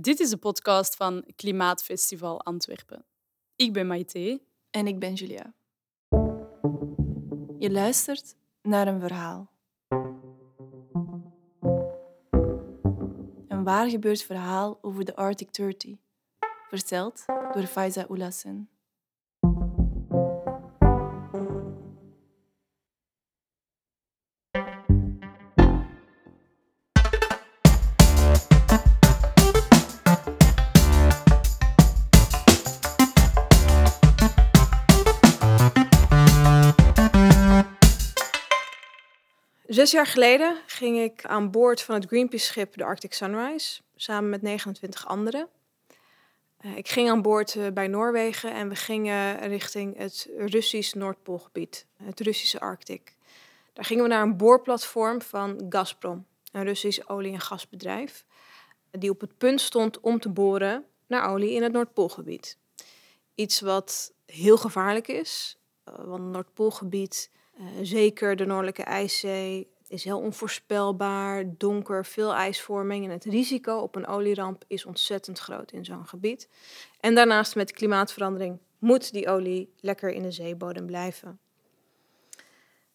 Dit is de podcast van Klimaatfestival Antwerpen. Ik ben Maite. En ik ben Julia. Je luistert naar een verhaal. Een waar gebeurd verhaal over de Arctic 30, verteld door Faiza Oulassen. Zes jaar geleden ging ik aan boord van het Greenpeace-schip de Arctic Sunrise, samen met 29 anderen. Eh, ik ging aan boord eh, bij Noorwegen en we gingen richting het Russisch Noordpoolgebied, het Russische Arctic. Daar gingen we naar een boorplatform van Gazprom, een Russisch olie- en gasbedrijf, die op het punt stond om te boren naar olie in het Noordpoolgebied. Iets wat heel gevaarlijk is, want het Noordpoolgebied uh, zeker de Noordelijke IJszee is heel onvoorspelbaar, donker, veel ijsvorming en het risico op een olieramp is ontzettend groot in zo'n gebied. En daarnaast met klimaatverandering moet die olie lekker in de zeebodem blijven.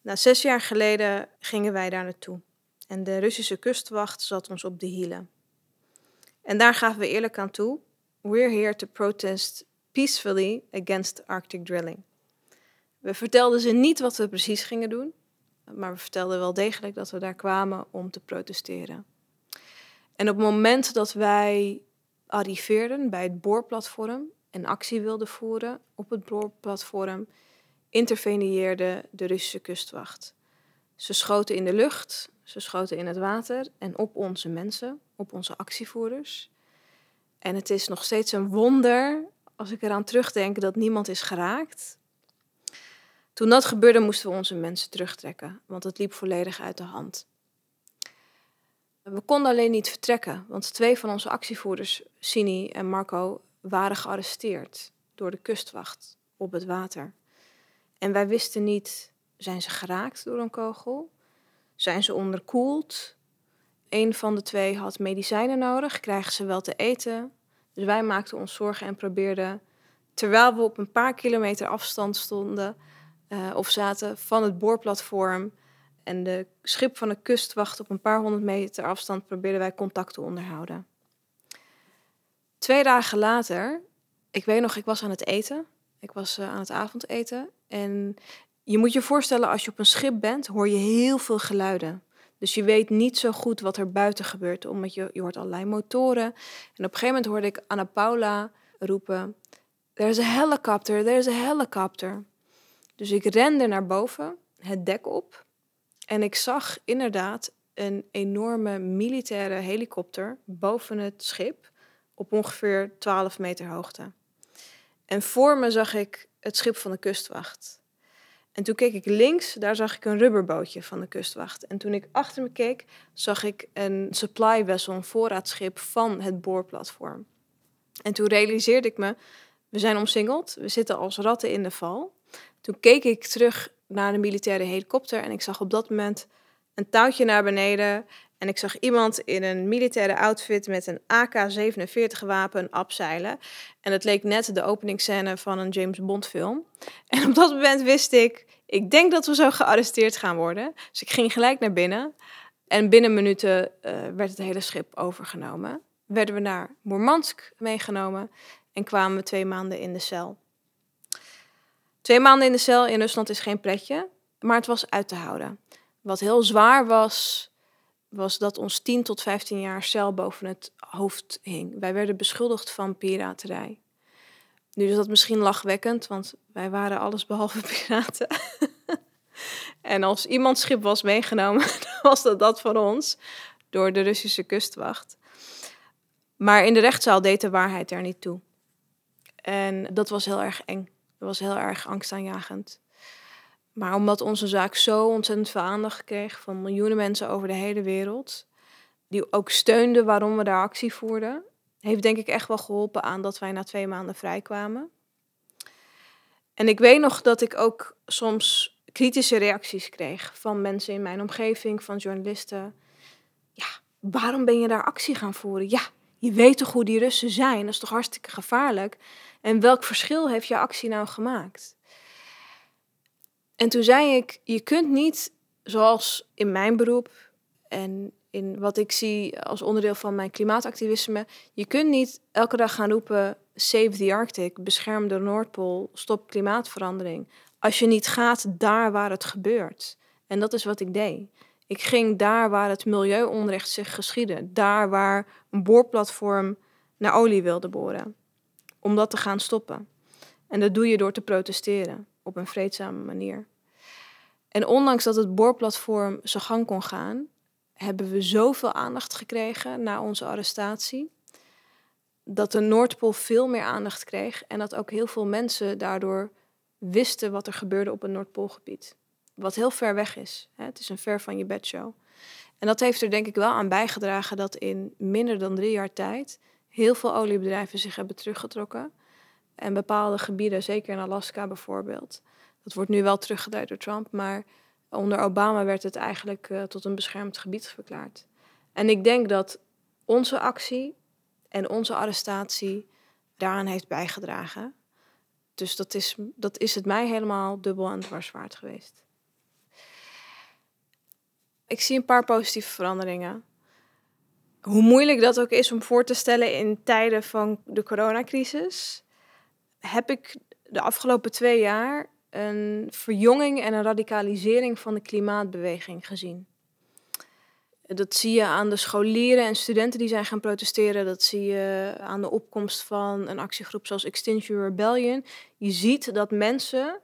Nou, zes jaar geleden gingen wij daar naartoe en de Russische kustwacht zat ons op de hielen. En daar gaven we eerlijk aan toe: we're here to protest peacefully against Arctic drilling. We vertelden ze niet wat we precies gingen doen, maar we vertelden wel degelijk dat we daar kwamen om te protesteren. En op het moment dat wij arriveerden bij het boorplatform en actie wilden voeren op het boorplatform, interveneerde de Russische kustwacht. Ze schoten in de lucht, ze schoten in het water en op onze mensen, op onze actievoerders. En het is nog steeds een wonder, als ik eraan terugdenk, dat niemand is geraakt. Toen dat gebeurde, moesten we onze mensen terugtrekken, want het liep volledig uit de hand. We konden alleen niet vertrekken, want twee van onze actievoerders, Sini en Marco, waren gearresteerd door de kustwacht op het water. En wij wisten niet, zijn ze geraakt door een kogel? Zijn ze onderkoeld? Een van de twee had medicijnen nodig, krijgen ze wel te eten? Dus wij maakten ons zorgen en probeerden, terwijl we op een paar kilometer afstand stonden, uh, of zaten van het boorplatform en de schip van de kustwacht op een paar honderd meter afstand probeerden wij contact te onderhouden. Twee dagen later, ik weet nog, ik was aan het eten. Ik was uh, aan het avondeten. En je moet je voorstellen, als je op een schip bent, hoor je heel veel geluiden. Dus je weet niet zo goed wat er buiten gebeurt, omdat je, je hoort allerlei motoren. En op een gegeven moment hoorde ik Anna Paula roepen: There's a helicopter, there's a helicopter. Dus ik rende naar boven, het dek op. En ik zag inderdaad een enorme militaire helikopter boven het schip op ongeveer 12 meter hoogte. En voor me zag ik het schip van de kustwacht. En toen keek ik links, daar zag ik een rubberbootje van de kustwacht. En toen ik achter me keek, zag ik een supply vessel, een voorraadschip van het boorplatform. En toen realiseerde ik me, we zijn omsingeld, we zitten als ratten in de val. Toen keek ik terug naar de militaire helikopter en ik zag op dat moment een touwtje naar beneden. En ik zag iemand in een militaire outfit met een AK-47 wapen abzeilen. En het leek net de openingsscène van een James Bond film. En op dat moment wist ik, ik denk dat we zo gearresteerd gaan worden. Dus ik ging gelijk naar binnen. En binnen minuten uh, werd het hele schip overgenomen. Werden we naar Moermansk meegenomen en kwamen we twee maanden in de cel. Twee maanden in de cel in Rusland is geen pretje, maar het was uit te houden. Wat heel zwaar was, was dat ons 10 tot 15 jaar cel boven het hoofd hing. Wij werden beschuldigd van piraterij. Nu is dat misschien lachwekkend, want wij waren alles behalve piraten. en als iemand schip was meegenomen, was dat dat van ons, door de Russische kustwacht. Maar in de rechtszaal deed de waarheid er niet toe. En dat was heel erg eng. Dat was heel erg angstaanjagend. Maar omdat onze zaak zo ontzettend veel aandacht kreeg van miljoenen mensen over de hele wereld, die ook steunden waarom we daar actie voerden, heeft denk ik echt wel geholpen aan dat wij na twee maanden vrijkwamen. En ik weet nog dat ik ook soms kritische reacties kreeg van mensen in mijn omgeving, van journalisten. Ja, waarom ben je daar actie gaan voeren? Ja, Je weet toch hoe die Russen zijn? Dat is toch hartstikke gevaarlijk? En welk verschil heeft je actie nou gemaakt? En toen zei ik, je kunt niet, zoals in mijn beroep en in wat ik zie als onderdeel van mijn klimaatactivisme, je kunt niet elke dag gaan roepen, save the Arctic, bescherm de Noordpool, stop klimaatverandering, als je niet gaat daar waar het gebeurt. En dat is wat ik deed. Ik ging daar waar het milieuonrecht zich geschiedde, daar waar een boorplatform naar olie wilde boren, om dat te gaan stoppen. En dat doe je door te protesteren op een vreedzame manier. En ondanks dat het boorplatform zijn gang kon gaan, hebben we zoveel aandacht gekregen na onze arrestatie. Dat de Noordpool veel meer aandacht kreeg en dat ook heel veel mensen daardoor wisten wat er gebeurde op het Noordpoolgebied. Wat heel ver weg is. Het is een ver van je bedshow. En dat heeft er denk ik wel aan bijgedragen dat in minder dan drie jaar tijd heel veel oliebedrijven zich hebben teruggetrokken. En bepaalde gebieden, zeker in Alaska bijvoorbeeld. Dat wordt nu wel teruggedraaid door Trump, maar onder Obama werd het eigenlijk uh, tot een beschermd gebied verklaard. En ik denk dat onze actie en onze arrestatie daaraan heeft bijgedragen. Dus dat is, dat is het mij helemaal dubbel en dwars waard geweest. Ik zie een paar positieve veranderingen. Hoe moeilijk dat ook is om voor te stellen in tijden van de coronacrisis, heb ik de afgelopen twee jaar een verjonging en een radicalisering van de klimaatbeweging gezien. Dat zie je aan de scholieren en studenten die zijn gaan protesteren. Dat zie je aan de opkomst van een actiegroep zoals Extinction Rebellion. Je ziet dat mensen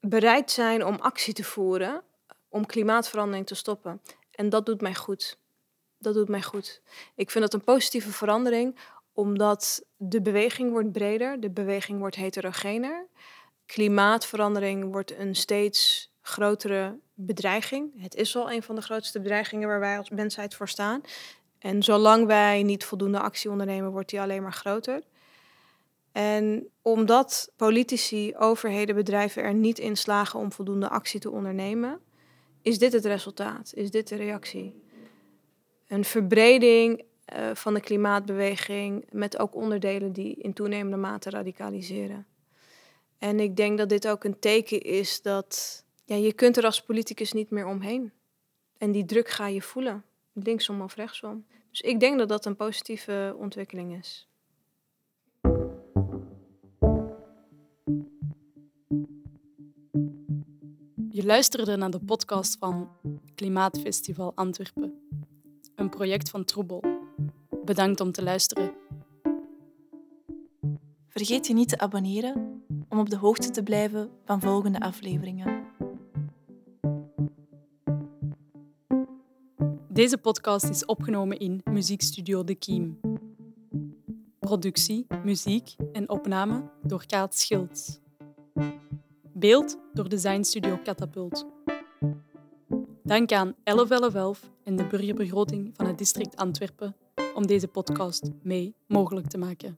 bereid zijn om actie te voeren om klimaatverandering te stoppen. En dat doet mij goed. Dat doet mij goed. Ik vind dat een positieve verandering, omdat de beweging wordt breder, de beweging wordt heterogener. Klimaatverandering wordt een steeds grotere bedreiging. Het is al een van de grootste bedreigingen waar wij als mensheid voor staan. En zolang wij niet voldoende actie ondernemen, wordt die alleen maar groter. En omdat politici, overheden, bedrijven er niet in slagen om voldoende actie te ondernemen, is dit het resultaat? Is dit de reactie? Een verbreding uh, van de klimaatbeweging met ook onderdelen die in toenemende mate radicaliseren. En ik denk dat dit ook een teken is dat ja, je kunt er als politicus niet meer omheen. En die druk ga je voelen, linksom of rechtsom. Dus ik denk dat dat een positieve ontwikkeling is. Je luisterde naar de podcast van Klimaatfestival Antwerpen, een project van Troebel. Bedankt om te luisteren. Vergeet je niet te abonneren om op de hoogte te blijven van volgende afleveringen. Deze podcast is opgenomen in Muziekstudio De Kiem. Productie, muziek en opname door Kaat Schilds. Beeld door Design Studio Catapult. Dank aan 1111 en de burgerbegroting van het district Antwerpen om deze podcast mee mogelijk te maken.